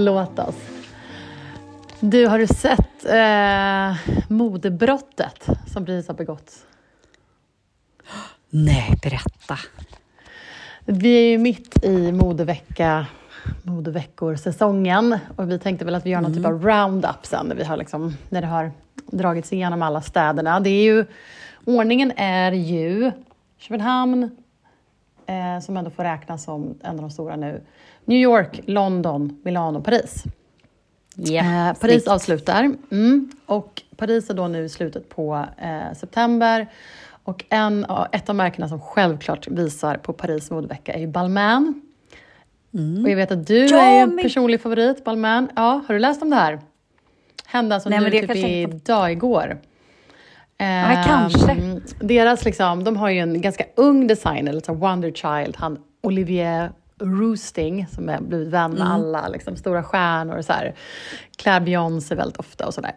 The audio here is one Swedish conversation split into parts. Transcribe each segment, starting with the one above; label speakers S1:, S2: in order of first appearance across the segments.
S1: Låt oss. Du, har du sett eh, modebrottet som precis har begåtts?
S2: Nej, berätta.
S1: Vi är ju mitt i modevecka, modeveckor-säsongen och vi tänkte väl att vi gör någon typ av roundup sen när, vi har liksom, när det har dragits igenom alla städerna. Det är ju, ordningen är ju Köpenhamn, eh, som ändå får räknas som en av de stora nu, New York, London, Milano, Paris.
S2: Yeah,
S1: eh, Paris avslutar. Mm. Och Paris är då nu i slutet på eh, september. Och en, ett av märkena som självklart visar på Paris modevecka är ju Balmain. Mm. Och jag vet att du ja, är en personlig favorit, Balmain. Ja, har du läst om det här? Hände alltså Nej, nu typ idag, igår.
S2: Ja, eh, kanske.
S1: Deras liksom, de har ju en ganska ung designer, liksom Wonder Child, han Olivier Roosting som är blivit vän med mm. alla liksom, stora stjärnor och så här. Klär Beyoncé väldigt ofta och sådär.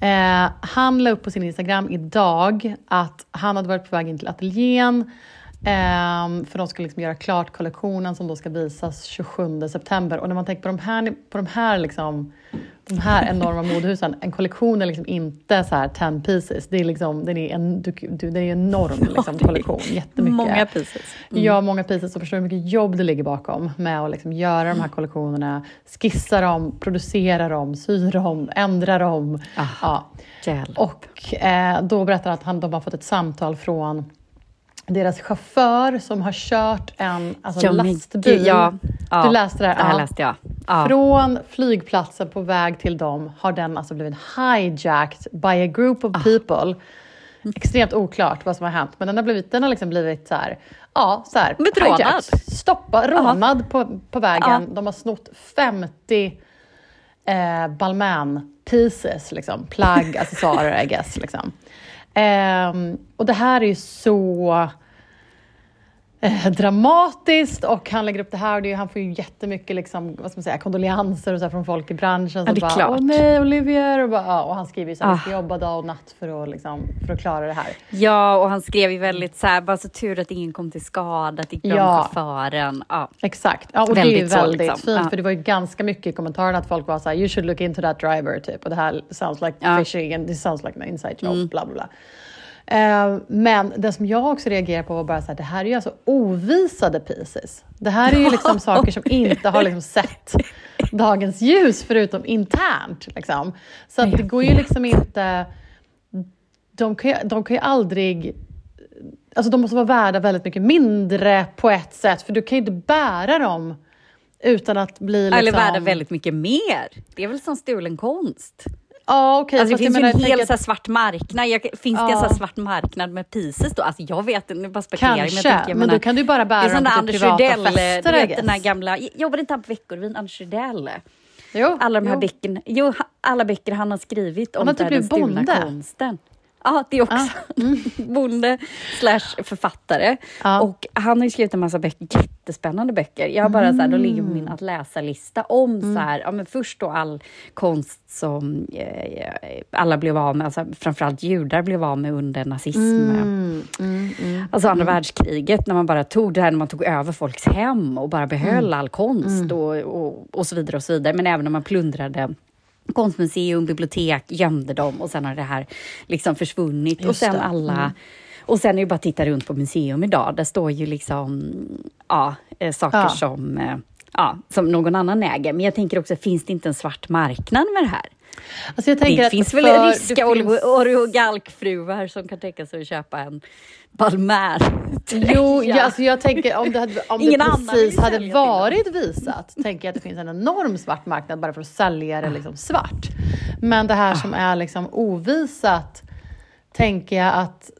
S1: Eh, han la upp på sin Instagram idag att han hade varit på väg in till ateljén Um, för de ska liksom göra klart kollektionen som då ska visas 27 september. Och när man tänker på de här, på de här, liksom, de här enorma modehusen, en kollektion är liksom inte så här 10 pieces. Det är liksom, den är en du, du, det är en enorm liksom, kollektion, jättemycket.
S2: Många pieces.
S1: Mm. Ja, många pieces. Och förstår hur mycket jobb det ligger bakom med att liksom göra de här kollektionerna, skissa dem, producera dem, sy dem, ändra dem.
S2: Ah, ja.
S1: Och eh, då berättar han att han, de har fått ett samtal från deras chaufför som har kört en alltså, ja, lastbil.
S2: Ja, ja,
S1: du läste det?
S2: Här, det här läste jag. Ja.
S1: Från flygplatsen på väg till dem har den alltså blivit hijacked by a group of ah. people. Extremt oklart vad som har hänt, men den har, blivit, den har liksom blivit så här, ja, så här,
S2: rånad.
S1: Stoppa, rånad på, på vägen. De har snott 50 eh, Balmain pieces, liksom. plagg, accessoarer, I guess. Liksom. Ehm, och det här är ju så eh, dramatiskt och han lägger upp det här och det, han får ju jättemycket liksom, vad ska man säga, kondolenser och så från folk i branschen.
S2: Ja, det är
S1: bara,
S2: klart.
S1: Åh nej, Olivier! Och, bara, och han skriver ju så här, ah. vi ska jobba dag och natt för att, liksom, för att klara det här.
S2: Ja, och han skrev ju väldigt så här, bara så tur att ingen kom till skada, att det ja. chauffören. Ja.
S1: Exakt, ja, och väldigt det är ju väldigt liksom. fint, ja. för det var ju ganska mycket i kommentarerna att folk var så här, you should look into that driver, typ. Och det här sounds like ja. fishing and this sounds like an inside job, mm. bla bla bla. Eh, men det som jag också reagerar på var bara så här, det här är ju alltså ovisade pieces. Det här är ju liksom saker som inte har liksom sett dagens ljus förutom internt. Liksom. Så att det går ju liksom inte... De kan ju, de kan ju aldrig... Alltså de måste vara värda väldigt mycket mindre på ett sätt, för du kan ju inte bära dem utan att bli... Liksom...
S2: Eller värda väldigt mycket mer. Det är väl som stulen konst.
S1: Ja, okej. Okay,
S2: alltså, det finns ju en hel att... svart marknad. Jag, finns ja. det en svart marknad med pieces då? Alltså, jag vet inte, nu bara spekulerar
S1: Kanske, men, jag tänker, men, då kan du bara bära dem på privata Rydell, fester. Du vet,
S2: den här gamla, jobbade inte han på Veckorevyn, Anders Rydell?
S1: Jo,
S2: alla de här
S1: jo.
S2: böckerna, jo, alla böcker han har skrivit om
S1: han typ
S2: den stulna konsten. Ja, det också. Ah. Mm. Bonde slash författare. Ah. Och han har skrivit en massa böcker, jättespännande böcker. Jag har bara mm. så här, då ligger på min att läsa-lista om mm. så här, ja men först då all konst som eh, alla blev av med, alltså framförallt judar blev av med under nazism.
S1: Mm. Mm, mm.
S2: Alltså andra världskriget, när man bara tog det här, när man tog över folks hem och bara behöll all konst och, och, och så vidare och så vidare. Men även när man plundrade konstmuseum, bibliotek, gömde dem och sen har det här liksom försvunnit. Just och sen det. alla mm. Och sen är det bara att titta runt på museum idag. Där står ju liksom ja, eh, saker ja. som, eh, ja, som någon annan äger. Men jag tänker också, finns det inte en svart marknad med det här?
S1: Alltså det
S2: finns väl ryska finns... origalkfruar som kan tänka sig att köpa en Balmain.
S1: Jo, ja, alltså jag tänker om det, hade, om det precis hade varit visat, tänker jag att det finns en enorm svart marknad bara för att sälja det liksom svart. Men det här som ah. är liksom ovisat, tänker jag att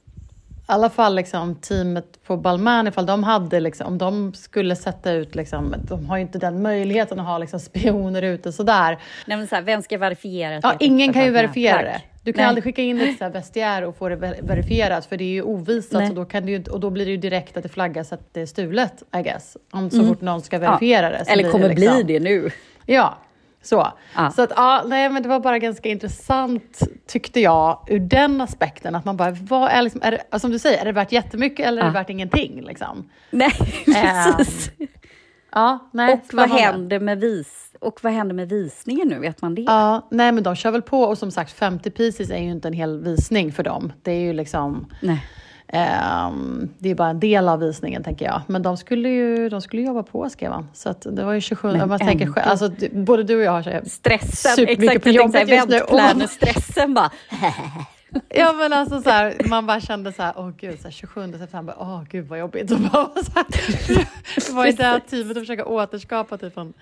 S1: i alla fall liksom teamet på Balmain, ifall de hade liksom, om de skulle sätta ut, liksom, de har ju inte den möjligheten att ha liksom spioner ute sådär.
S2: Nej, men så här, vem ska verifiera?
S1: Ja, ingen kan ju verifiera det. Du kan Nej. aldrig skicka in ett vestiär och få det verifierat för det är ju ovisat och då, kan ju, och då blir det ju direkt att det flaggas att det är stulet, I guess. Om så mm. fort någon ska verifiera ja. det.
S2: Eller kommer det liksom, bli det nu.
S1: Ja, Så, ja. så att, ja, nej, men det var bara ganska intressant, tyckte jag, ur den aspekten. Att man bara, vad är liksom, är det, som du säger, är det värt jättemycket eller ja. är det värt ingenting? Liksom?
S2: Nej, precis.
S1: Um, ja, nej,
S2: och vad händer med vis och vad händer med visningen nu? Vet man det?
S1: Ja, nej men de kör väl på och som sagt 50 pieces är ju inte en hel visning för dem. Det är ju liksom...
S2: Nej.
S1: Um, det är bara en del av visningen, tänker jag. Men de skulle ju de skulle jobba på, skrev han. Så att det var ju 27... Men man tänker själv, alltså, både du och jag har så
S2: Stressen, exakt. På jobbet just nu. stressen bara...
S1: Ja men alltså så här, man bara kände så här, åh gud, så här, 27 september, åh gud vad jobbigt. Och bara, så här, det var ju det här teamet att försöka återskapa typ en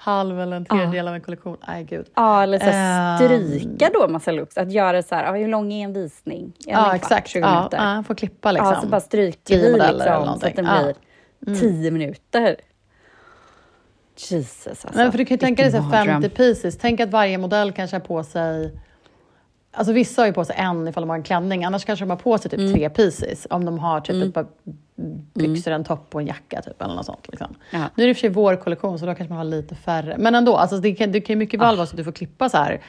S1: halv eller en tredjedel ja. av en kollektion. Nej, gud.
S2: Ja, eller så stryka då massa looks. Att göra så här, hur lång är en visning?
S1: Ja, exakt. 20
S2: minuter.
S1: Ja, få klippa liksom.
S2: Ja, så bara stryker vi liksom, så att den blir mm. 10 minuter. Jesus alltså.
S1: Men för du kan ju tänka dig så 50 pieces. Tänk att varje modell kanske har på sig Alltså vissa har ju på sig en ifall de har en klänning, annars kanske de har på sig typ mm. tre pieces om de har typ mm. ett par byxor, en topp och en jacka typ, eller något sånt. Liksom. Nu är det i och för sig vår kollektion så då kanske man har lite färre. Men ändå, alltså, det kan, det kan mycket väl ah. vara så att du får klippa så här,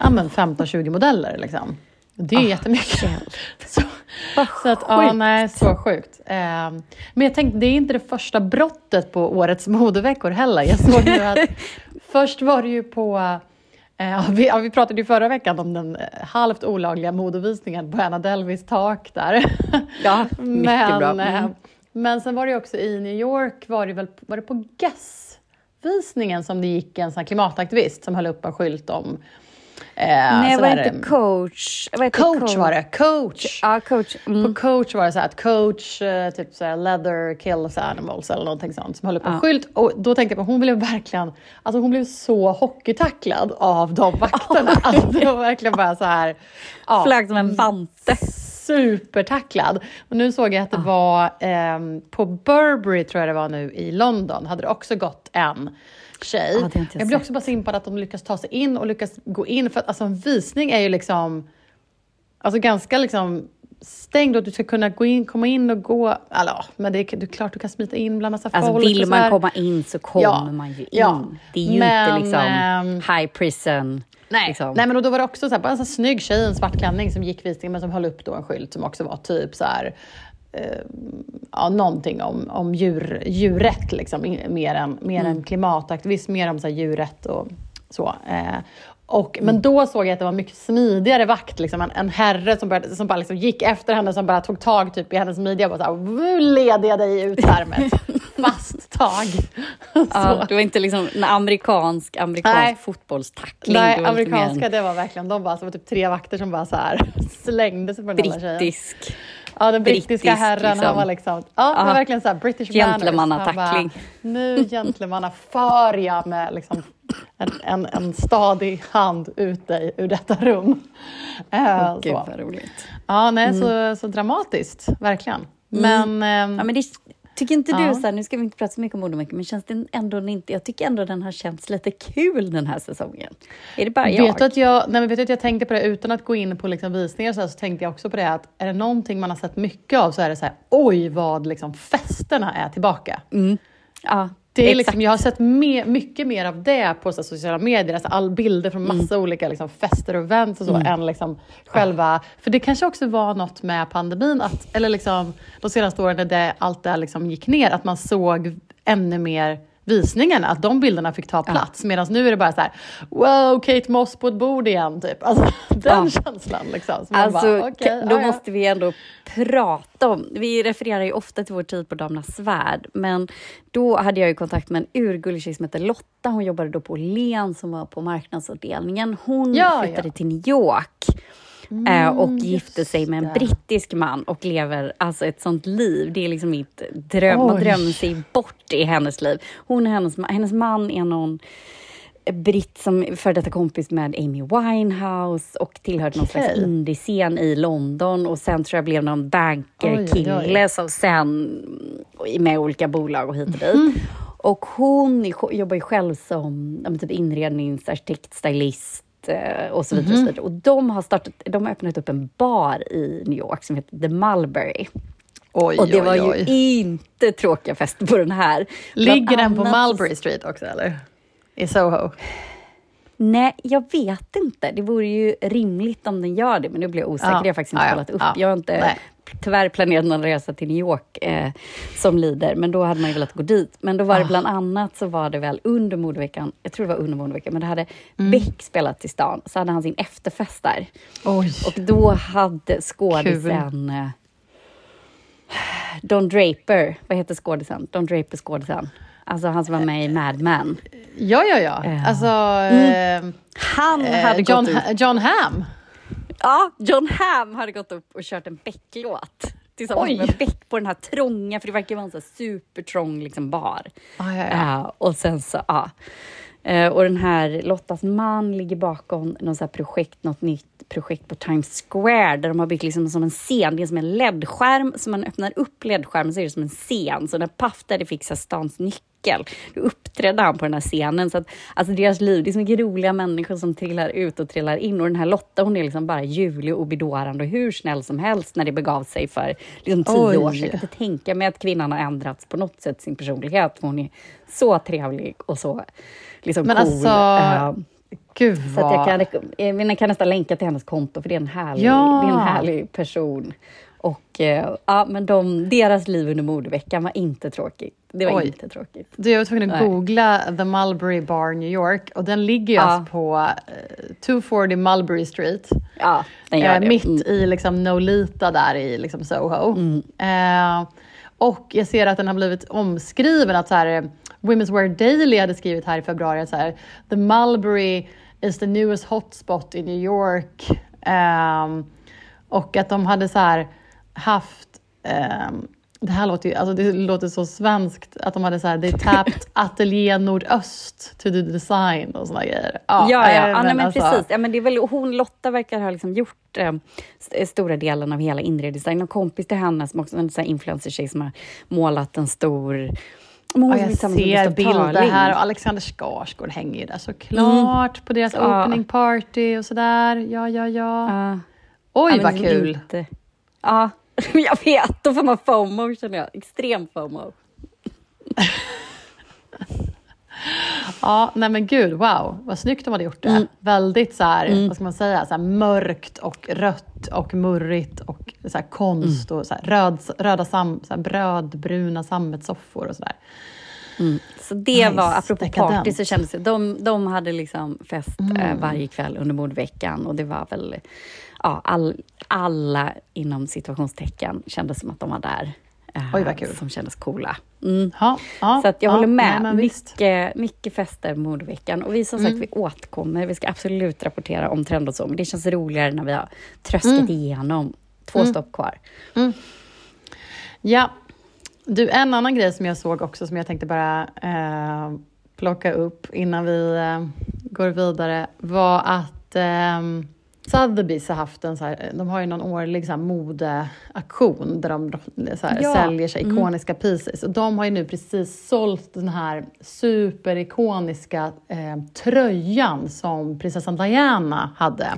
S1: ja, 15-20 modeller. Liksom. Det är oh, jättemycket. så, så att, ja, nej, så sjukt. Eh, men jag tänkte, det är inte det första brottet på årets modeveckor heller. Jag såg nu att först var det ju på vi, ja, vi pratade ju förra veckan om den eh, halvt olagliga modevisningen på Anna Delvis tak där.
S2: Ja, mycket men, bra.
S1: Eh, mm. Men sen var det också i New York, var det, väl, var det på Guess-visningen som det gick en sån klimataktivist som höll upp en skylt om
S2: Eh, Nej, vad hette coach?
S1: Vad coach, coach var det. Coach.
S2: Ja, coach. Mm.
S1: På coach var det så här att coach, eh, typ så här, leather kills animals eller någonting sånt som höll upp en ja. skylt. Och då tänkte jag på hon blev verkligen, alltså hon blev så hockeytacklad av de vakterna. Oh. Alltså, det var verkligen bara så här.
S2: Ja, Flög som en vante.
S1: Supertacklad. Och nu såg jag att det var eh, på Burberry, tror jag det var nu, i London, hade det också gått en tjej. Ah, jag, jag blir också bara så impad att de lyckas ta sig in och lyckas gå in. För att alltså, en visning är ju liksom alltså, ganska liksom stängd och du ska kunna gå in, komma in och gå. Alltså, men det är, det är klart du kan smita in bland massa
S2: alltså,
S1: folk.
S2: Vill man komma in så kommer ja, man ju in. Ja, det är ju men, inte liksom um, high prison.
S1: Nej,
S2: liksom.
S1: nej, men då var det också så här, bara en så snygg tjej i en svart klänning som gick visningen men som höll upp då en skylt som också var typ så här eh, ja, någonting om, om djur, djurrätt, liksom, mer, än, mer mm. än klimataktivism, mer om så här, djurrätt och så. Eh, och, mm. Men då såg jag att det var mycket smidigare vakt, liksom, en, en herre som, började, som bara liksom gick efter henne, som bara tog tag typ, i hennes midja och bara så här, leder jag dig ut här med ett fast tag.
S2: ja, det var inte liksom en amerikansk, amerikansk Nej. fotbollstackling.
S1: Nej, det amerikanska, det var verkligen, de bara, så var typ tre vakter som bara så här, slängde sig på den.
S2: Brittisk.
S1: Ja, den brittiska Brittisk, herren, liksom. han var liksom, ja, det var verkligen så här British
S2: Gentlemannatackling.
S1: Nu gentlemannaför jag med liksom en, en, en stadig hand ut dig ur detta rum.
S2: Uh, Gud vad roligt.
S1: Ja, nej, mm. så, så dramatiskt, verkligen.
S2: Mm. Men, ja, men det, Tycker inte du, så här, nu ska vi inte prata så mycket om modemärken, men känns det ändå inte, jag tycker ändå den har känts lite kul den här säsongen. Är det bara jag?
S1: Vet att jag, nej, vet att jag tänkte på det, utan att gå in på liksom visningar så, här, så tänkte jag också på det att är det någonting man har sett mycket av så är det så här, oj vad liksom festerna är tillbaka.
S2: Mm. Ja,
S1: det är liksom, jag har sett me mycket mer av det på så, sociala medier, alltså all bilder från massa mm. olika liksom, fester och events och så, mm. än liksom, själva... För det kanske också var något med pandemin, att, eller liksom, de senaste åren när det, allt det liksom gick ner, att man såg ännu mer visningen, att de bilderna fick ta plats. Ja. Medan nu är det bara så här, wow, Kate Moss på ett bord igen, typ. Alltså, den ja. känslan. Liksom.
S2: alltså, bara, okay, då ja, måste vi ändå prata om, vi refererar ju ofta till vår tid på Damernas Svärd, men då hade jag ju kontakt med en urgullig tjej som heter Lotta. Hon jobbade då på Len som var på marknadsavdelningen. Hon flyttade till New York Mm, och gifte sig med en det. brittisk man och lever alltså ett sånt liv. Det är liksom mitt dröm. Man drömmer sig bort i hennes liv. Hon och hennes, hennes man är någon britt som före detta kompis med Amy Winehouse och tillhörde någon okay. slags indiescen i London och sen tror jag blev någon bankerkille som sen med olika bolag och hit och dit. Mm. Och hon jobbar ju själv som typ inredningsarkitekt, stylist, Eh, och så vidare. Mm och, så mhm. vidare. och de har, startat, de har öppnat upp en bar i New York som heter The Mulberry. Oj, och det var oj, oj. ju inte tråkiga fester på den här.
S1: Ligger den på Mulberry Street också eller? i Soho?
S2: Nej, jag vet inte. Det vore ju rimligt om den gör det, men nu blir jag osäker. Ja. Jag har faktiskt inte ja, kollat upp. Ja. Jag har inte Nej. Tyvärr planerat någon resa till New York eh, som lider, men då hade man ju velat gå dit. Men då var det ah. bland annat så var det väl under modeveckan, jag tror det var under modeveckan, men då hade mm. Beck spelat i stan, så hade han sin efterfest där. Oj. Och då hade skådisen eh, Don Draper, vad heter skådisen? Don Draper skådisen. Alltså han som var med i Mad Men.
S1: Ja, ja, ja. Uh. Alltså... Mm.
S2: Eh, han hade
S1: John,
S2: gått upp.
S1: John Hamm.
S2: Ja, John Hamm hade gått upp och kört en Beck-låt tillsammans Oj. med Beck på den här trånga, för det verkar vara en så supertrång liksom bar.
S1: Ah, ja, ja.
S2: Uh, och sen så, ja. Uh, och den här Lottas man ligger bakom något så projekt, något nytt projekt på Times Square där de har byggt liksom som en scen. Det är som en LED-skärm, så man öppnar upp LED-skärmen så är det som en scen. Så när Puff Daddy fick stans nyckel, då uppträdde han på den här scenen. Så att, alltså deras liv, det är så mycket roliga människor som trillar ut och trillar in. Och den här Lotta, hon är liksom bara ljuvlig och bedårande och hur snäll som helst när det begav sig för liksom, tio Oj. år sedan. Jag kan inte tänka mig att kvinnan har ändrats på något sätt, sin personlighet. Hon är så trevlig och så liksom,
S1: Men
S2: cool.
S1: Alltså... Uh, Gud
S2: vad... Så jag, kan, jag kan nästan länka till hennes konto, för det är en härlig, ja. det är en härlig person. Och eh, ja, men de, deras liv under modeveckan var inte tråkigt. Det var Oj. inte tråkigt.
S1: Du, jag var tvungen att googla The Mulberry Bar New York och den ligger ju ja. alltså på uh, 240 Mulberry Street.
S2: Ja, den gör uh,
S1: det. Mitt mm. i liksom Nolita där i liksom Soho. Mm. Uh, och jag ser att den har blivit omskriven, att så här, Women's Wear Daily hade skrivit här i februari så här, The Mulberry is the newest hotspot in New York. Um, och att de hade så haft um, det här låter ju, alltså det låter så svenskt, att de hade så här, they tapped Ateljé Nordöst to do design och såna grejer.
S2: Ja, ja, ja. ja nej, men alltså. precis. Ja, men det är väl, hon, Lotta verkar ha liksom gjort eh, stora delen av hela inre design. En kompis till henne som också en influencer-tjej som har målat en stor
S1: Ja, jag ser bilder här och Alexander Skarsgård hänger ju där såklart mm. på deras ja. opening party och sådär. Ja, ja, ja. Uh. Oj, ja, vad kul! Inte.
S2: Ja, jag vet. Då får man FOMO känner jag. Extrem FOMO.
S1: Ja, nej men gud, wow, vad snyggt de hade gjort det. Mm. Väldigt så här, mm. vad ska man säga, så mörkt och rött och murrigt och så konst mm. och så röd, röda sam, så brödbruna sammetssoffor och sådär.
S2: Mm. Så det nice. var, apropå Dekadent. party, så kändes det, de, de hade liksom fest eh, mm. varje kväll under mordveckan och det var väl, ja, all, alla inom situationstecken kändes som att de var där.
S1: Eh, Oj, vad kul.
S2: Som kändes coola. Mm. Ha, ha, så att jag ha, håller med. Nej, mycket, mycket fester modeveckan. Och vi som sagt, mm. vi återkommer. Vi ska absolut rapportera om trend och så, men det känns roligare när vi har tröskat mm. igenom. Två mm. stopp kvar.
S1: Mm. Ja. Du, en annan grej som jag såg också, som jag tänkte bara eh, plocka upp innan vi eh, går vidare, var att eh, Sotheby's har haft en så här, de har ju någon årlig så här modeaktion där de så här, ja. säljer sig mm. ikoniska mm. pieces. Och de har ju nu precis sålt den här superikoniska eh, tröjan som prinsessan Diana hade.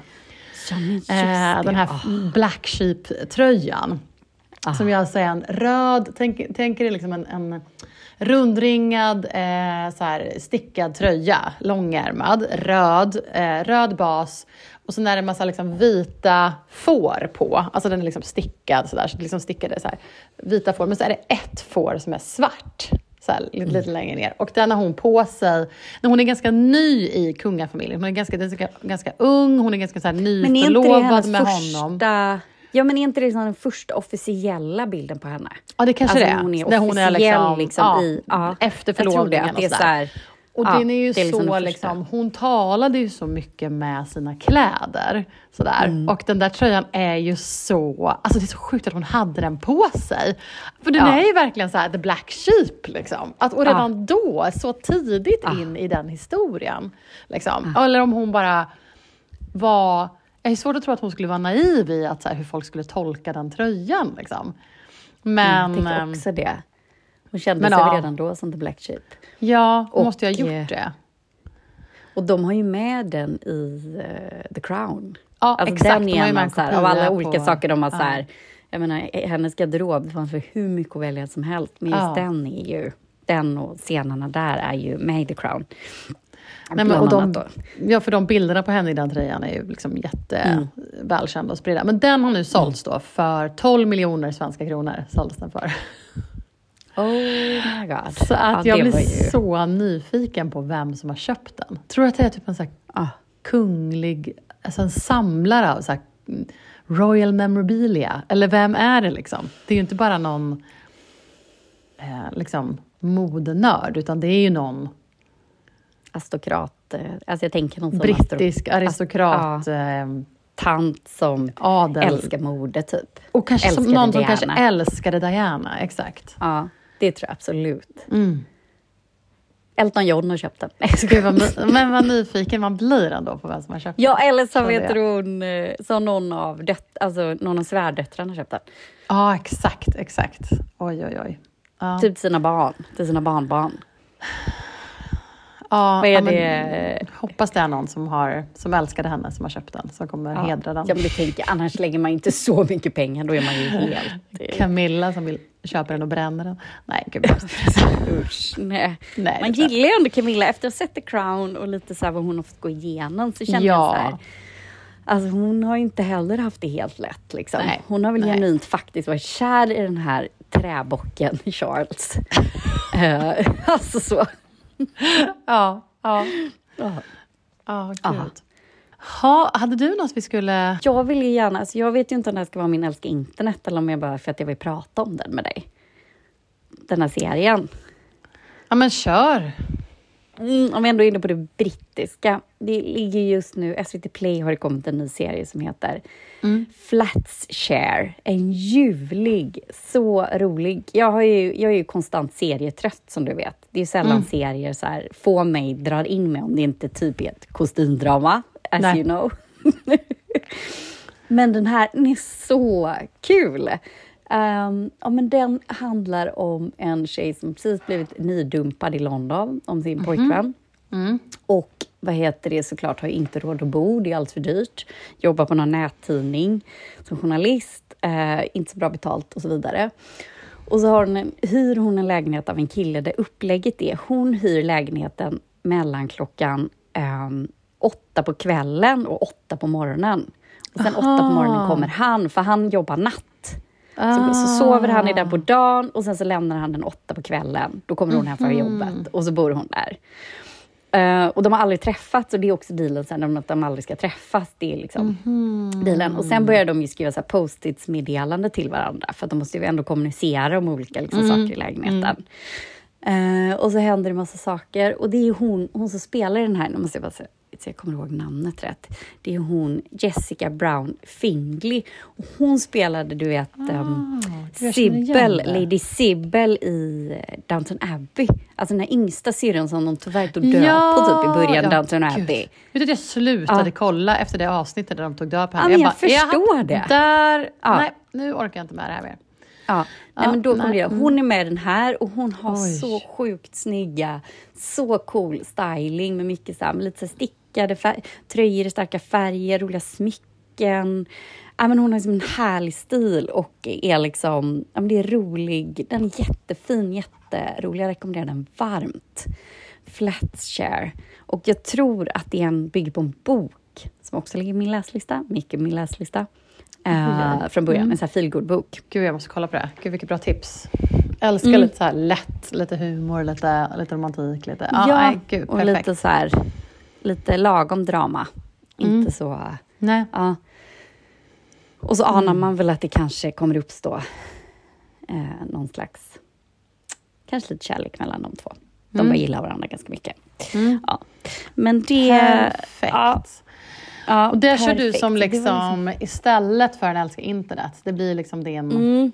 S2: Ja, eh,
S1: den här oh. Black Sheep-tröjan. Ah. Som alltså är en röd, tänk, tänk er liksom en, en rundringad, eh, så här, stickad tröja, långärmad, röd, eh, röd bas och sen är det en massa liksom vita får på. Alltså den är liksom stickad sådär, så liksom stickade så här, vita får. Men så är det ett får som är svart. Så här, lite, mm. lite längre ner. Och den har hon på sig när hon är ganska ny i kungafamiljen. Hon är ganska, ganska, ganska ung, hon är ganska så här, nyförlovad med första... honom.
S2: Ja, men är inte det liksom den första officiella bilden på henne?
S1: Ja, det kanske alltså, det är.
S2: Hon är officiell hon är liksom, liksom
S1: ja,
S2: i...
S1: Ja, efter förlovningen och sådär. Och ja, den är ju är liksom så, liksom, hon talade ju så mycket med sina kläder. Sådär. Mm. Och den där tröjan är ju så, alltså det är så sjukt att hon hade den på sig. För den ja. är ju verkligen så här, the black sheep liksom. Att, och redan ja. då, så tidigt in i den historien. Liksom. Eller om hon bara var, det är svårt att tro att hon skulle vara naiv i att, så här, hur folk skulle tolka den tröjan. Liksom. Men,
S2: jag tycker också det. Hon kände men, sig ja. redan då som the black sheep.
S1: Ja, hon måste ju ha gjort det.
S2: Och de har ju med den i uh, The Crown.
S1: Ja, alltså exakt. Den ju med
S2: så här, av alla olika saker de har ja. så här, jag menar, hennes garderob, det fanns för hur mycket att välja som helst, men just ja. den är ju, den och scenerna där är ju med i The Crown.
S1: Nej, men, och de, ja, för de bilderna på henne i den tröjan är ju liksom jättevälkända mm. och spridda. Men den har nu sålts då för 12 miljoner svenska kronor. Såldes den för.
S2: Oh my god.
S1: Så att ja, jag blir ju... så nyfiken på vem som har köpt den. Tror att det är typ en så ah. kunglig, alltså en samlare av så Royal Memorabilia? Eller vem är det liksom? Det är ju inte bara någon eh, liksom modenörd, utan det är ju någon
S2: aristokrat, eh, alltså jag tänker någon
S1: Brittisk aristokrat. Ja,
S2: eh, tant som adel. älskar mode, typ.
S1: Och kanske som, någon Diana. som kanske älskade Diana, exakt.
S2: Ja, det tror jag absolut. Mm. Elton John har köpt den.
S1: Gud, vad, men vad nyfiken man blir ändå på vem som har köpt
S2: den. Ja, eller så vet hon, eh, så någon av, dött, alltså, någon av svärdöttrarna köpt den.
S1: Ja, exakt, exakt. Oj, oj, oj. Ja.
S2: Typ sina barn, till sina barnbarn.
S1: Ja, Vad är ja, det? hoppas det är någon som, har, som älskade henne som har köpt den, som kommer ja. hedra den.
S2: Ja, men du tänker, annars lägger man inte så mycket pengar, då är man ju helt...
S1: Camilla som vill köpa den och bränna den. Nej, gud
S2: Usch, nej. nej man gillar ju ändå Camilla, efter att ha sett The Crown och lite så vad hon har fått gå igenom, så känner ja. jag så här, Alltså hon har inte heller haft det helt lätt. Liksom. Nej, hon har väl nej. genuint faktiskt varit kär i den här träbocken Charles. uh, alltså så.
S1: ja, ja. Ja, ja gud. Ha, hade du något vi skulle...
S2: Jag vill ju gärna, alltså jag vet ju inte om det här ska vara min älska internet eller om jag bara för att jag vill prata om den med dig. Den här serien.
S1: Ja men kör!
S2: Mm, om vi ändå är inne på det brittiska. Det ligger just nu, SVT Play har det kommit en ny serie som heter mm. Flats Share. En ljuvlig, så rolig. Jag, har ju, jag är ju konstant serietrött som du vet. Det är sällan mm. serier så här, få mig drar in mig om det inte typ är ett kostymdrama, as Nej. you know. Men den här, den är så kul! Um, ja, men den handlar om en tjej som precis blivit nydumpad i London om sin mm -hmm. pojkvän. Mm. Och vad heter det, såklart har inte råd att bo, det är alldeles för dyrt. Jobbar på någon nättidning som journalist, uh, inte så bra betalt och så vidare. Och så har hon hyr hon en lägenhet av en kille där upplägget är, hon hyr lägenheten mellan klockan um, åtta på kvällen och åtta på morgonen. Och sen Aha. åtta på morgonen kommer han, för han jobbar natt. Ah. Så, så, sover han i den på dagen och sen så lämnar han den åtta på kvällen. Då kommer hon hem från mm. jobbet och så bor hon där. Uh, och de har aldrig träffats och det är också dealen sen, att de aldrig ska träffas. Det är liksom mm. dealen. Och sen börjar de ju skriva post-its meddelande till varandra, för att de måste ju ändå kommunicera om olika liksom, mm. saker i lägenheten. Uh, och så händer det massa saker. Och det är hon, hon som spelar den här, nu måste jag bara säga, så jag kommer ihåg namnet rätt. Det är hon Jessica Brown Findley. Och hon spelade, du vet, ah, um, Sibyl, Lady Sibyl i eh, Downton Abbey. Alltså den här yngsta syrran som de tyvärr tog död ja, på typ i början, ja, Downton Abbey. Vet
S1: du att jag slutade ja. kolla efter det avsnittet där de tog död på
S2: henne? Ja, jag, bara, jag förstår det.
S1: Där, ja. Nej, nu orkar jag inte med det här mer.
S2: Ja, nej, men då nej. Hon är med i den här och hon har Oj. så sjukt snygga, så cool styling med mycket så här, lite så stick stickade tröjor i starka färger, roliga smycken. Ja, men hon har liksom en härlig stil och är liksom, ja, men det är rolig. Den är jättefin, jätterolig. Jag rekommenderar den varmt. Flatshare. Och jag tror att det är en, bygger på en bok som också ligger i min läslista, mycket min läslista. Uh, från början, mm. en sån här feelgood-bok.
S1: Gud, jag måste kolla på det. Gud, vilket bra tips. Jag älskar mm. lite så lätt, lite humor, lite, lite romantik. Lite,
S2: ah, ja, nej, gud, och lite så här lite lagom drama. Mm. Inte så...
S1: Nej.
S2: Ja. Och så anar mm. man väl att det kanske kommer uppstå eh, någon slags... Kanske lite kärlek mellan de två. De mm. gillar varandra ganska mycket. Mm. Ja. Men det...
S1: Perfekt. Ja, ja, och det perfekt. kör du som liksom, liksom, istället för en älskar internet. Det blir liksom din mm.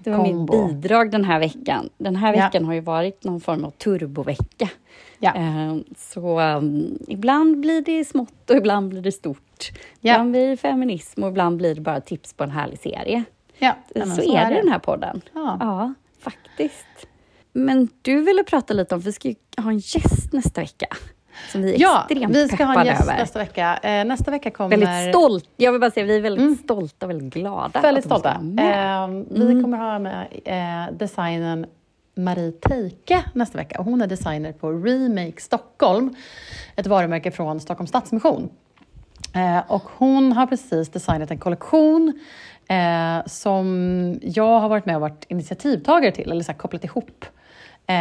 S2: Det var kombo. mitt bidrag den här veckan. Den här veckan ja. har ju varit någon form av turbovecka. Ja. Ehm, så um, ibland blir det smått och ibland blir det stort. Ja. Ibland blir det feminism och ibland blir det bara tips på en härlig serie.
S1: Ja,
S2: så, så är det den här podden. Ja. ja, faktiskt. Men du ville prata lite om, vi ska ju ha en gäst nästa vecka. Som vi är ja, extremt vi ska ha en gäst över.
S1: nästa vecka. Eh, nästa vecka kommer...
S2: Väldigt stolt. Jag vill bara säga, vi är väldigt mm. stolta och väldigt glada.
S1: Väldigt stolta. Eh, vi mm. kommer ha med eh, designen Marie Teike nästa vecka. Hon är designer på Remake Stockholm, ett varumärke från Stockholms Stadsmission. Eh, och hon har precis designat en kollektion eh, som jag har varit med och varit initiativtagare till, eller så här, kopplat ihop eh,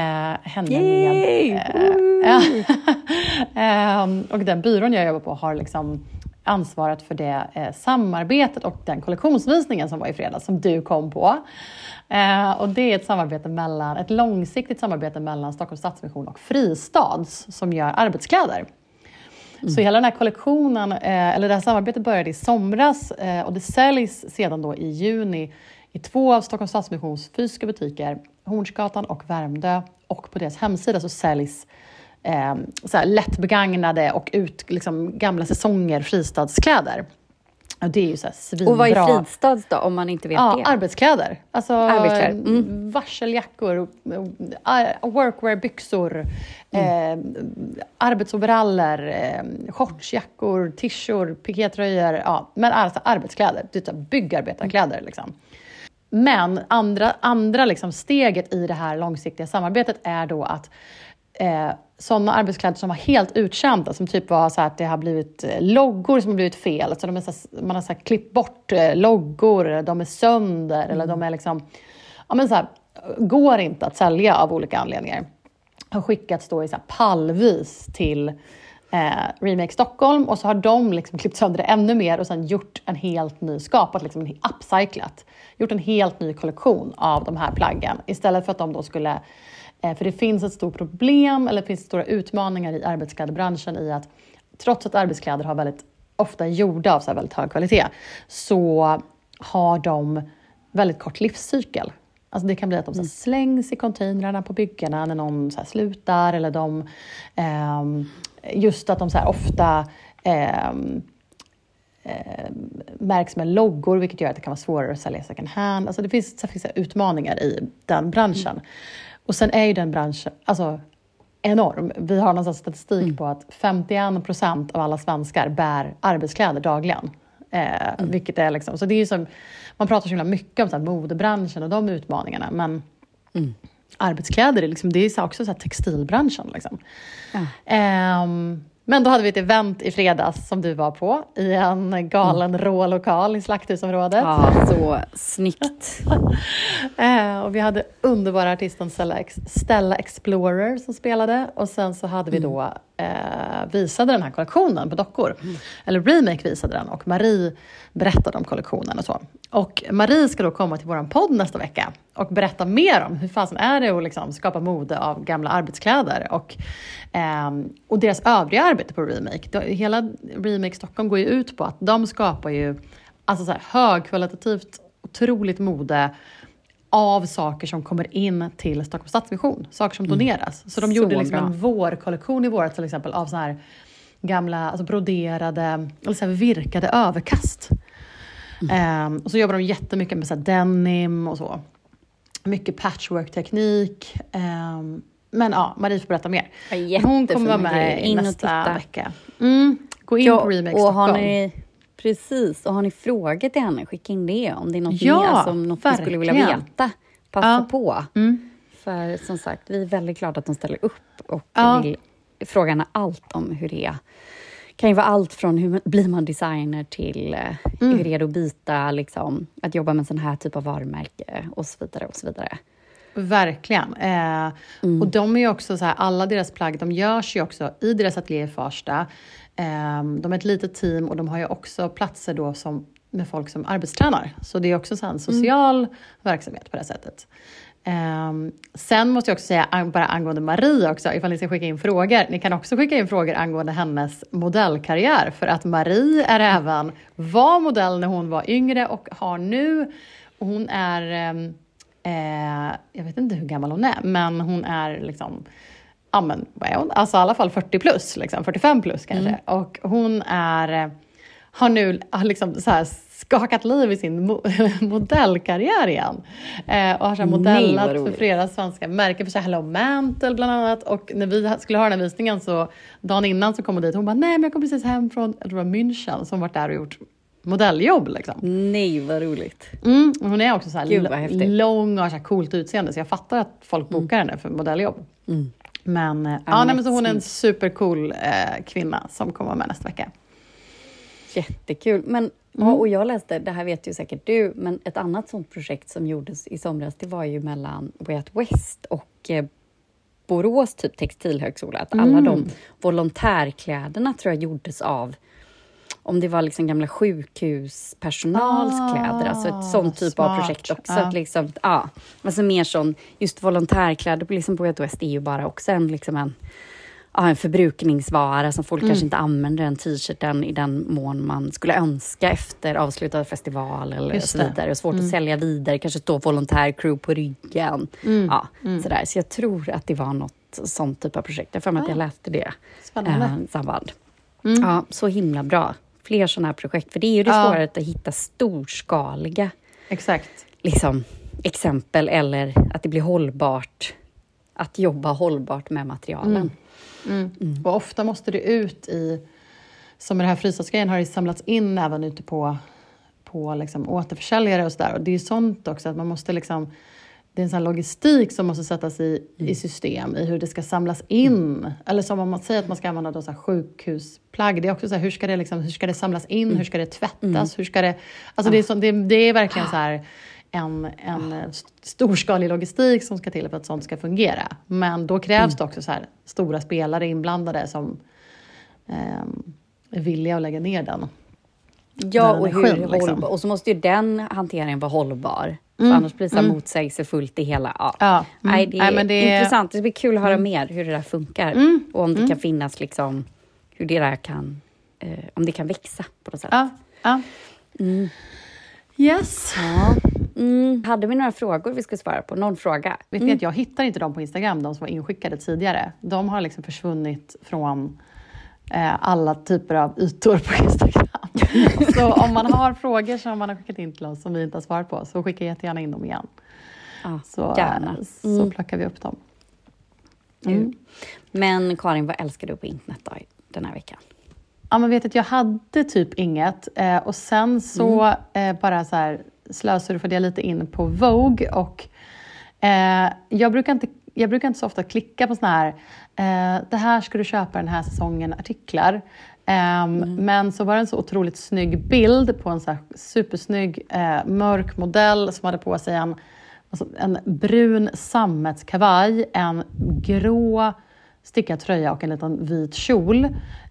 S1: henne Yay! med... Eh, och den byrån jag jobbar på har liksom ansvarat för det eh, samarbetet och den kollektionsvisningen som var i fredags, som du kom på. Eh, och det är ett samarbete mellan, ett långsiktigt samarbete mellan Stockholms Stadsmission och Fristads som gör arbetskläder. Mm. Så hela den här kollektionen, eh, eller det här samarbetet började i somras eh, och det säljs sedan då i juni i två av Stockholms Stadsmissions fysiska butiker, Hornsgatan och Värmdö. Och på deras hemsida så säljs eh, så här lättbegagnade och ut, liksom, gamla säsonger fristadskläder. Och det är ju så här svinbra.
S2: Och vad är fristads då, om man inte vet
S1: ja,
S2: det?
S1: Arbetskläder. Alltså arbetskläder. Mm. varseljackor, workwear-byxor, mm. eh, arbetsoveraller, eh, shortsjackor, tishor, pikétröjor. Ja, men alltså arbetskläder, typ byggarbetarkläder. Liksom. Men andra, andra liksom steget i det här långsiktiga samarbetet är då att eh, sådana arbetskläder som var helt uttjänta, som typ var så att det har blivit eh, loggor som har blivit fel. Alltså de är så, man har så klippt bort eh, loggor, de är sönder mm. eller de är liksom... Ja, men så här, går inte att sälja av olika anledningar. Har skickats då i så pallvis till eh, Remake Stockholm och så har de liksom klippt sönder det ännu mer och sen gjort en helt ny, skapat liksom en upcyclat, gjort en helt ny kollektion av de här plaggen istället för att de då skulle för det finns ett stort problem, eller det finns stora utmaningar i arbetsklädbranschen i att trots att arbetskläder har väldigt ofta gjorda av så väldigt hög kvalitet, så har de väldigt kort livscykel. Alltså det kan bli att de så slängs i containrarna på byggena när någon så slutar, eller de, eh, just att de så ofta eh, eh, märks med loggor, vilket gör att det kan vara svårare att sälja second hand. Alltså det finns, det finns utmaningar i den branschen. Och sen är ju den branschen alltså, enorm. Vi har någon statistik mm. på att 51 procent av alla svenskar bär arbetskläder dagligen. Eh, mm. Vilket är liksom, så det är som, man pratar så himla mycket om så här, modebranschen och de utmaningarna, men mm. arbetskläder är, liksom, det är också så här, textilbranschen. Liksom. Eh, men då hade vi ett event i fredags som du var på i en galen mm. rå lokal i Slakthusområdet.
S2: Ja, så snyggt.
S1: eh, och vi hade underbara artisten Stella, Stella Explorer som spelade och sen så hade vi då mm eh, visade den här kollektionen på dockor. Mm. Eller Remake visade den och Marie berättade om kollektionen och så. Och Marie ska då komma till vår podd nästa vecka och berätta mer om hur fasen är det att liksom skapa mode av gamla arbetskläder och, eh, och deras övriga arbete på Remake. Hela Remake Stockholm går ju ut på att de skapar ju alltså så här högkvalitativt, otroligt mode av saker som kommer in till Stockholms Stadsmission, saker som mm. doneras. Mm. Så de gjorde så liksom en vårkollektion i våras till exempel av så här gamla alltså broderade, eller så här virkade överkast. Mm. Um, och så jobbar de jättemycket med så denim och så. Mycket patchwork-teknik. Um, men ja, Marie får berätta mer.
S2: Ja, Hon kommer vara med in nästa
S1: vecka. Mm. Gå in ja, på Remake Stockholm.
S2: Ni, precis, och har ni frågor till henne, skicka in det. Om det är något, ja, mer, alltså, något ni skulle vilja veta, passa ja. på. Mm. För som sagt, vi är väldigt glada att de ställer upp och ja. vill fråga henne allt om hur det är. Det kan ju vara allt från hur blir man designer till eh, mm. hur är det att byta, liksom, att jobba med en sån här typ av varumärke och så vidare. och så vidare.
S1: Verkligen. Eh, mm. Och de är ju också så här, alla deras plagg, de görs ju också i deras ateljé i Farsta. Eh, de är ett litet team och de har ju också platser då som, med folk som arbetstränar. Så det är också så en social mm. verksamhet på det sättet. Um, sen måste jag också säga, bara angående Marie också, ifall ni ska skicka in frågor. Ni kan också skicka in frågor angående hennes modellkarriär, för att Marie är även, var modell när hon var yngre och har nu, hon är, um, eh, jag vet inte hur gammal hon är, men hon är liksom, ja men vad är hon? Alltså i alla fall 40 plus, liksom, 45 plus kanske. Mm. Och hon är, har nu liksom så här skakat liv i sin mo modellkarriär igen. Eh, och har så modellat Nej, för flera svenska märken, för så Hello Mantle bland annat. Och när vi skulle ha den här visningen så dagen innan så kom hon dit hon bara, nej men jag kom precis hem från, jag tror det var München, som varit där och gjort modelljobb. Liksom.
S2: Nej, vad roligt.
S1: Mm, hon är också så här lång och har så här coolt utseende, så jag fattar att folk mm. bokar mm. henne för modelljobb. Mm. Men, eh, ja, nej, men så hon är en supercool eh, kvinna som kommer med nästa vecka.
S2: Jättekul. Men, mm. och jag läste, det här vet ju säkert du, men ett annat sånt projekt som gjordes i somras, det var ju mellan Way Out West och eh, Borås typ textilhögskola. Att alla mm. de volontärkläderna tror jag gjordes av om det var liksom gamla sjukhuspersonals ah, alltså ett sånt typ smart. av projekt också. Ja. Att liksom, ja, alltså mer sån, just volontärkläder på, liksom West är ju bara också en, liksom en, ja, en förbrukningsvara som folk mm. kanske inte använder den t-shirten i den mån man skulle önska efter avslutad festival eller så vidare. Och svårt mm. att sälja vidare, kanske stå volontärcrew på ryggen. Mm. Mm. Sådär. Så jag tror att det var något sånt typ av projekt. Jag för mig att jag ah. läste det.
S1: Spännande. Eh,
S2: samband. Mm. Ja, så himla bra fler sådana här projekt. För det är ju det ja. svårare att hitta storskaliga
S1: Exakt.
S2: Liksom, exempel eller att det blir hållbart. Att jobba hållbart med materialen.
S1: Mm. Mm. Mm. Och ofta måste det ut i, som med den här frysasgrejen har det samlats in även ute på, på liksom återförsäljare och sådär. Och det är sånt också att man måste liksom det är en sån logistik som måste sättas i, mm. i system, i hur det ska samlas in. Mm. Eller som om man säger att man ska använda då så sjukhusplagg. Det är också så här, hur ska det, liksom, hur ska det samlas in? Mm. Hur ska det tvättas? Mm. Hur ska det, alltså det, är så, det, det är verkligen så här en, en storskalig logistik som ska till för att sånt ska fungera. Men då krävs mm. det också så här, stora spelare inblandade som eh, är villiga att lägga ner den.
S2: Ja, och, hur liksom. och så måste ju den hanteringen vara hållbar. Mm. För annars blir det mm. motsägelsefullt det hela. Ja. ja. Mm. Nej, det är Nej, det intressant. Det blir kul att höra mm. mer hur det där funkar. Mm. Och om det mm. kan finnas, liksom, hur det där kan, eh, om det kan växa på något sätt.
S1: Ja. ja. Yes.
S2: Ja. Hade vi några frågor vi skulle svara på? Någon fråga?
S1: Vet ni att jag hittar inte dem på Instagram, de som var inskickade tidigare. De har liksom försvunnit från eh, alla typer av ytor på Instagram. så om man har frågor som man har skickat in till oss som vi inte har svarat på, så skicka jättegärna in dem igen.
S2: Ja,
S1: så,
S2: gärna.
S1: Mm. så plockar vi upp dem.
S2: Mm. Men Karin, vad älskar du på internet då, den här veckan?
S1: Ja, men vet att jag hade typ inget eh, och sen så mm. eh, bara så här slösurfade jag lite in på Vogue och eh, jag brukar inte jag brukar inte så ofta klicka på såna här, eh, det här ska du köpa den här säsongen artiklar. Um, mm. Men så var det en så otroligt snygg bild på en så här supersnygg uh, mörk modell som hade på sig en, alltså en brun sammetskavaj, en grå stickad tröja och en liten vit kjol.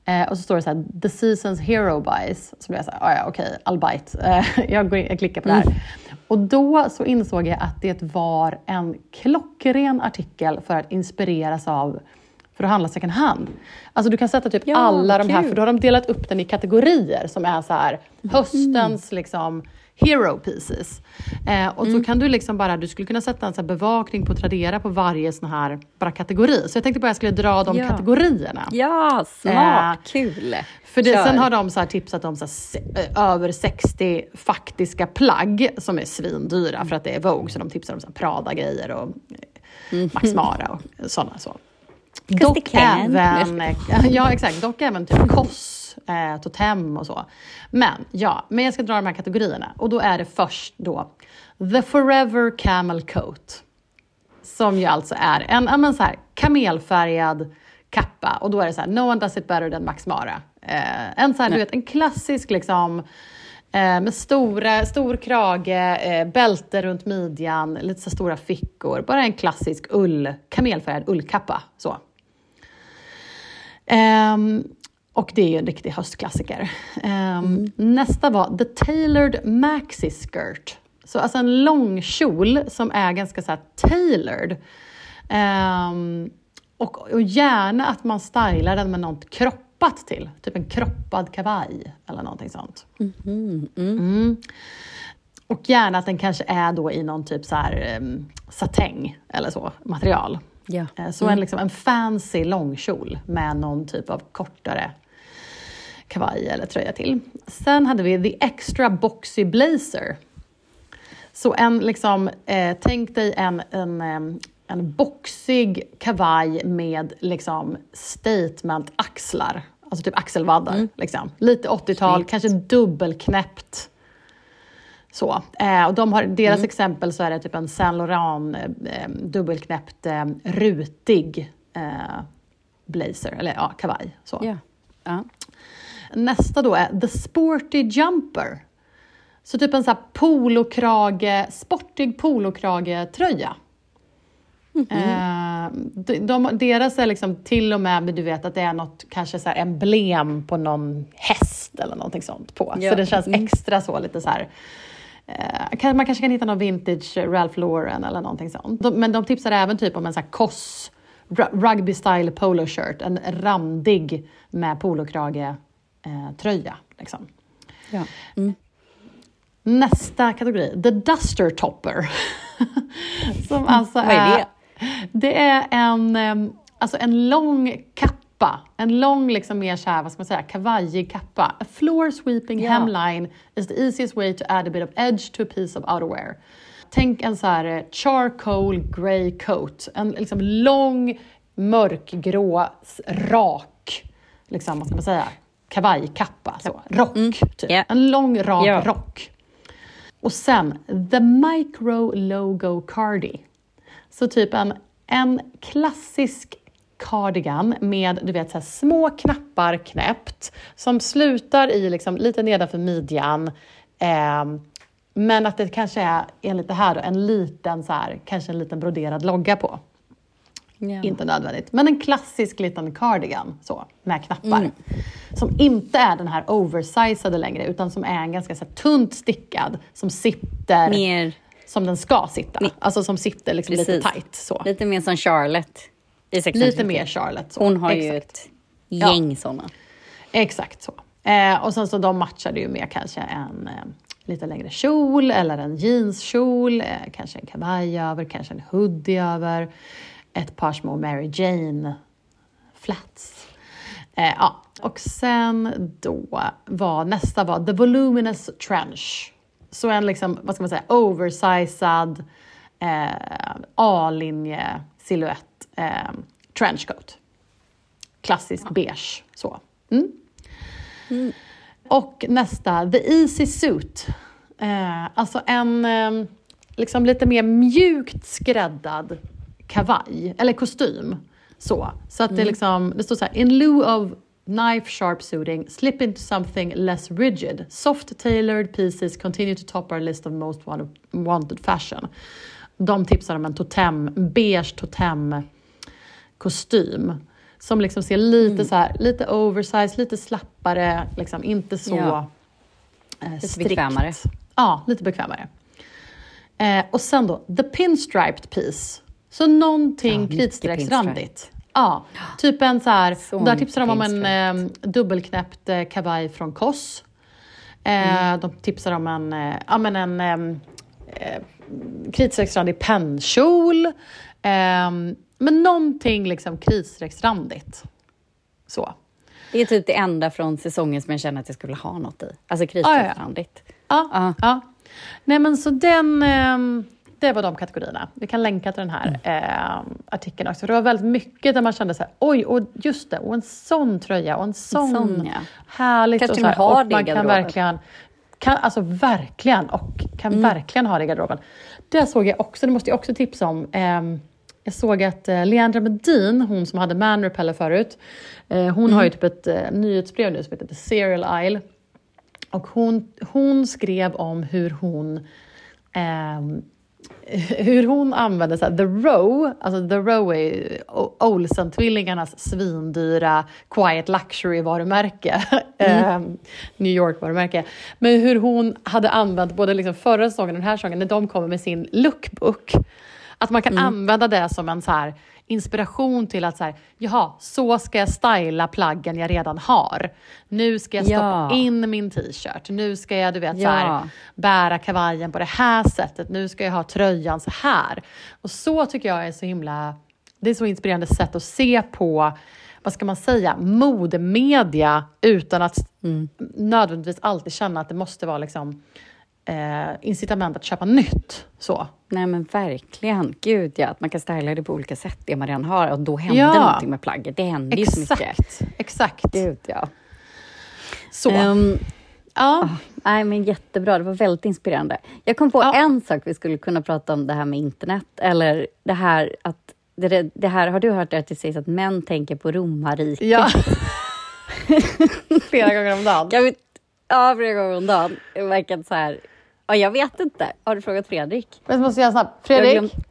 S1: Uh, och så står det så här, the season's hero buys. Så blev jag så här, ah, ja okej, okay, I'll bite. Uh, jag, går in, jag klickar på det här. Mm. Och då så insåg jag att det var en klockren artikel för att inspireras av för att handla second hand. Alltså du kan sätta typ ja, alla de här, för då har de delat upp den i kategorier som är så här höstens mm. liksom hero pieces. Eh, och mm. så kan du liksom bara, du skulle kunna sätta en så bevakning på Tradera på varje sån här bara kategori. Så jag tänkte bara jag skulle dra de ja. kategorierna.
S2: Ja, smart, eh, kul!
S1: För det, sen har de så tipsat om så här, eh, över 60 faktiska plagg som är svindyra mm. för att det är Vogue, så de tipsar om så Prada-grejer och mm. Max Mara och sådana. Så. Dock även, ja, exakt, dock även typ Koss, eh, Totem och så. Men ja, men jag ska dra de här kategorierna. Och då är det först då The Forever Camel Coat. Som ju alltså är en, en så här, kamelfärgad kappa. Och då är det så här, No one does it better than Max Mara. Eh, en, så här, du vet, en klassisk liksom, med stora, stor krage, eh, bälte runt midjan, lite så stora fickor. Bara en klassisk ull, kamelfärgad ullkappa. Så. Um, och det är ju en riktig höstklassiker. Um, mm. Nästa var The Tailored Maxi Skirt. Så alltså en lång kjol som är ganska så tailored. Um, och, och, gärna att man stylar den med något kroppat till. Typ en kroppad kavaj eller någonting sånt.
S2: Mm. Mm.
S1: Mm. Och gärna att den kanske är då i någon typ så här um, satäng eller så, material.
S2: Ja.
S1: Eh, så mm. en, liksom, en fancy långkjol med någon typ av kortare kavaj eller tröja till. Sen hade vi the extra boxy blazer. Så en, liksom, eh, tänk dig en, en, en boxig kavaj med liksom statement-axlar. Alltså typ axelvaddar. Mm. Liksom. Lite 80-tal, kanske dubbelknäppt. Så. Eh, och de har, deras mm. exempel så är det typ en Saint Laurent eh, dubbelknäppt eh, rutig eh, blazer, eller ja, kavaj. Så. Yeah. Uh. Nästa då är The Sporty Jumper. Så typ en sån här polokrage, sportig polokragetröja. Mm eh, de, de, deras är liksom till och med, du vet att det är något kanske så emblem på någon häst eller någonting sånt på. Ja. Så det känns mm. extra så lite så här, eh, man kanske kan hitta någon vintage Ralph Lauren eller någonting sånt. De, men de tipsar även typ om en sån här koss rugby style polo shirt, en randig med polokrage eh, tröja. Liksom. Ja. Mm. Nästa kategori, the duster topper. Som alltså
S2: Vad är det?
S1: Det är en, alltså en lång kappa, en lång liksom mer såhär, vad ska man säga, kavajig kappa. A floor sweeping ja. hemline is the easiest way to add a bit of edge to a piece of outerwear. Tänk en så här eh, charcoal grey coat, en liksom lång mörkgrå, rak, liksom, vad ska man säga, kavajkappa, så. rock, mm. typ. Yeah. En lång rak yeah. rock. Och sen, the micro logo cardi. Så typ en, en klassisk cardigan med du vet, så små knappar knäppt som slutar i liksom, lite nedanför midjan. Eh, men att det kanske är, enligt det här, då, en liten, så här, kanske en liten broderad logga på. Yeah. Inte nödvändigt. Men en klassisk liten cardigan så, med knappar. Mm. Som inte är den här oversizade längre, utan som är en ganska så här, tunt stickad, som sitter Mer som den ska sitta. Ni. Alltså som sitter liksom lite tight. Så.
S2: Lite mer som Charlotte i
S1: Lite mer Charlotte. Så.
S2: Hon har Exakt. ju ett gäng ja. sådana.
S1: Exakt så. Eh, och sen så de matchade ju med kanske en eh, lite längre kjol eller en jeanskjol, eh, kanske en kavaj över, kanske en hoodie över, ett par små Mary Jane flats. Eh, ja. Och sen då var nästa var The Voluminous Trench. Så en liksom, vad ska man säga, oversized eh, A-linje silhuett eh, trenchcoat. Klassisk ja. beige. Så. Mm. Mm. Och nästa, the easy suit. Eh, alltså en eh, liksom lite mer mjukt skräddad kavaj, eller kostym. Så, så att mm. det, liksom, det står så här, in lieu of knife sharp suiting, slip into something less rigid. Soft tailored pieces continue to top our list of most wanted fashion. De tipsar om en totem, beige totem kostym som liksom ser lite mm. så här, lite oversized, lite slappare, liksom inte så ja. eh,
S2: lite strikt. bekvämare.
S1: Ja, lite bekvämare. Eh, och sen då, the pinstriped piece. Så någonting ja, kritstrecksrandigt. Ja, typ en så här, så där tipsar de om en eh, dubbelknäppt eh, kavaj från Koss. Eh, mm. De tipsar om en, eh, ja, men en eh, eh kritstrecksrandig pennkjol. Eh, men någonting liksom kritstrecksrandigt. Så.
S2: Det är typ det enda från säsongen som jag känner att jag skulle ha något i. Alltså kritstrecksrandigt.
S1: Ja, ja. ja. ja. Nej men så den... Det var de kategorierna. Vi kan länka till den här mm. eh, artikeln också. Det var väldigt mycket där man kände så här, oj, och just det, och en sån tröja och en sån, en sån ja. härligt.
S2: Kanske
S1: och, så
S2: här,
S1: och man kan verkligen, kan, alltså verkligen, och kan mm. verkligen ha det i garderoben. Det såg jag också, det måste jag också tipsa om. Eh, jag såg att eh, Leandra Medin, hon som hade Man Repeller förut, eh, hon mm. har ju typ ett eh, nyhetsbrev nu som heter The Serial Isle. Och hon, hon skrev om hur hon eh, hur hon använder så här, The Row, alltså The Row är Olsen-tvillingarnas svindyra Quiet Luxury-varumärke, mm. Ehm, New York-varumärke. Men hur hon hade använt både liksom förra säsongen och den här säsongen när de kommer med sin lookbook. Att man kan mm. använda det som en så här, inspiration till att så här, jaha, så ska jag styla plaggen jag redan har. Nu ska jag stoppa ja. in min t-shirt. Nu ska jag du vet, ja. så här, bära kavajen på det här sättet. Nu ska jag ha tröjan så här. Och så tycker jag är så himla, det är så inspirerande sätt att se på vad ska man säga, modemedia utan att mm. nödvändigtvis alltid känna att det måste vara liksom eh, incitament att köpa nytt. Så.
S2: Nej men verkligen, gud ja, att man kan styla det på olika sätt, det man redan har, och då händer
S1: Ja.
S2: någonting med plagget. Det händer ju så mycket.
S1: Exakt.
S2: Gud ja.
S1: Så.
S2: Ehm,
S1: ja.
S2: nej men jättebra, det var väldigt inspirerande. Jag kom på
S1: Ja.
S2: en sak vi skulle kunna prata om det här med internet, eller det här att det, det här, har du hört det att det sägs att män tänker på romarriket?
S1: ja. Flera gånger om dagen.
S2: Jag vet, ja, flera gånger om dagen. Det verkar så här... Ja, jag vet inte. Har du frågat Fredrik?
S1: Men jag måste snabbt.
S2: Jag har
S1: Fredrik,
S2: glömt-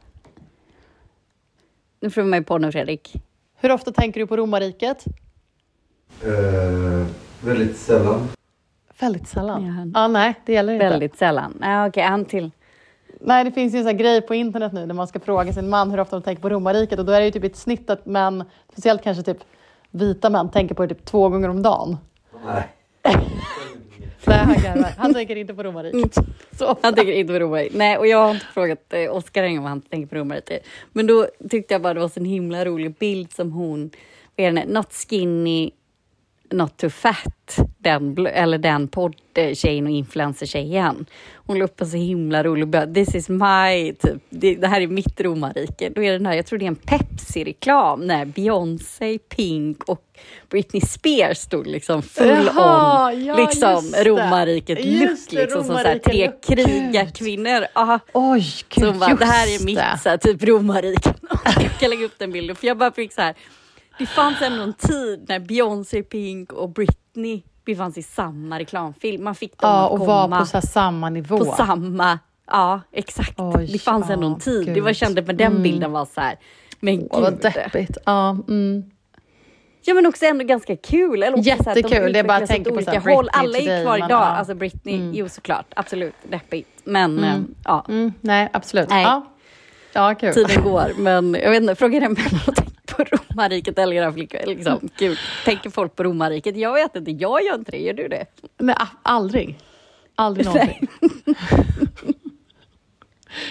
S2: Nu får man ju på nu, Fredrik.
S1: hur ofta tänker du på romarriket?
S3: Eh, väldigt sällan.
S1: Väldigt sällan.
S2: Ja.
S1: Ja, nej, det gäller inte.
S2: Väldigt sällan. Nej, okej, en till.
S1: Nej, det finns ju en sån här grej på internet nu där man ska fråga sin man hur ofta de tänker på romarriket och då är det ju typ ett snitt att män, speciellt kanske typ vita män, tänker på det typ två gånger om dagen.
S3: Nej.
S1: Nej, han garvar. Han tänker inte på romarriket. Så.
S2: Han tänker inte på romarriket. Nej, och jag har inte frågat eh, Oskar en gång om han tänker på romarriket. Men då tyckte jag bara det var så en himla rolig bild som hon, vad är det, not skinny, not too fat, den, eller den poddtjejen och influencertjejen. Hon la upp en så himla rolig bild. This is my, typ, det, det här är mitt romarrike. Då är den här, jag tror det är en Pepsi-reklam när Beyoncé, Pink och Britney Spears stod liksom full
S1: Jaha,
S2: on,
S1: ja,
S2: liksom romarriket look, liksom som så här, tre
S1: look.
S2: krigarkvinnor. Aha.
S1: Oj, gud,
S2: bara,
S1: just
S2: det här är mitt så här, typ romarriket. Jag kan lägga upp den bilden för jag bara fick så här. Det fanns ändå en tid när Beyoncé, Pink och Britney befann sig i samma reklamfilm. Man fick dem
S1: Ja,
S2: att
S1: och
S2: komma
S1: var på så samma nivå.
S2: på samma... Ja, exakt.
S1: Oj,
S2: det fanns ändå en
S1: ja,
S2: tid. Det
S1: gud.
S2: var kände med den bilden var så här. Men
S1: Åh, vad
S2: gud.
S1: deppigt. Ja, mm.
S2: Ja men också ändå ganska kul. Eller också så här att de
S1: Jättekul, det är bara tänker
S2: åt
S1: på så här
S2: olika håll. Alla är kvar idag.
S1: ja.
S2: Alltså Britney, jo såklart, absolut deppigt. Men eh, ja,
S1: Mm, nej, absolut.
S2: Nej.
S1: Ja. ja, kul.
S2: tiden går. Men jag vet inte, fråga den tänker på romarriket eller era flickvän. Liksom, gud, tänker folk på romarriket? Jag vet inte, jag gör inte det. Gör du det?
S1: Nej, aldrig. Aldrig någonsin.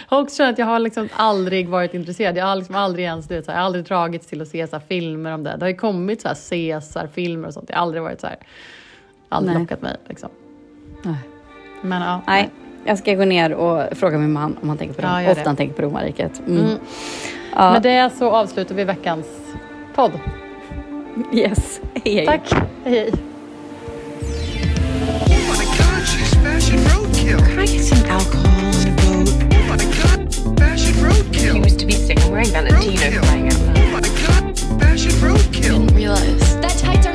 S1: Jag har också känt att jag har liksom aldrig varit intresserad. Jag har liksom aldrig ens, du vet, så här, jag har aldrig dragits till att se så här, filmer om det. Det har ju kommit så här Caesar-filmer och sånt. Jag har aldrig varit så här, aldrig
S2: Nej.
S1: lockat mig liksom.
S2: Nej.
S1: Men ja.
S2: Nej, jag ska gå ner och fråga min man om han tänker på
S1: Ja,
S2: rom-
S1: gör
S2: ofta
S1: det.
S2: han tänker på romarriket. Mm.
S1: Mm.
S2: Ja.
S1: Med det så avslutar vi veckans podd.
S2: Yes, hej hej.
S1: Tack, hej hej.
S4: Fashion roadkill.
S5: Didn't realize that
S4: tights are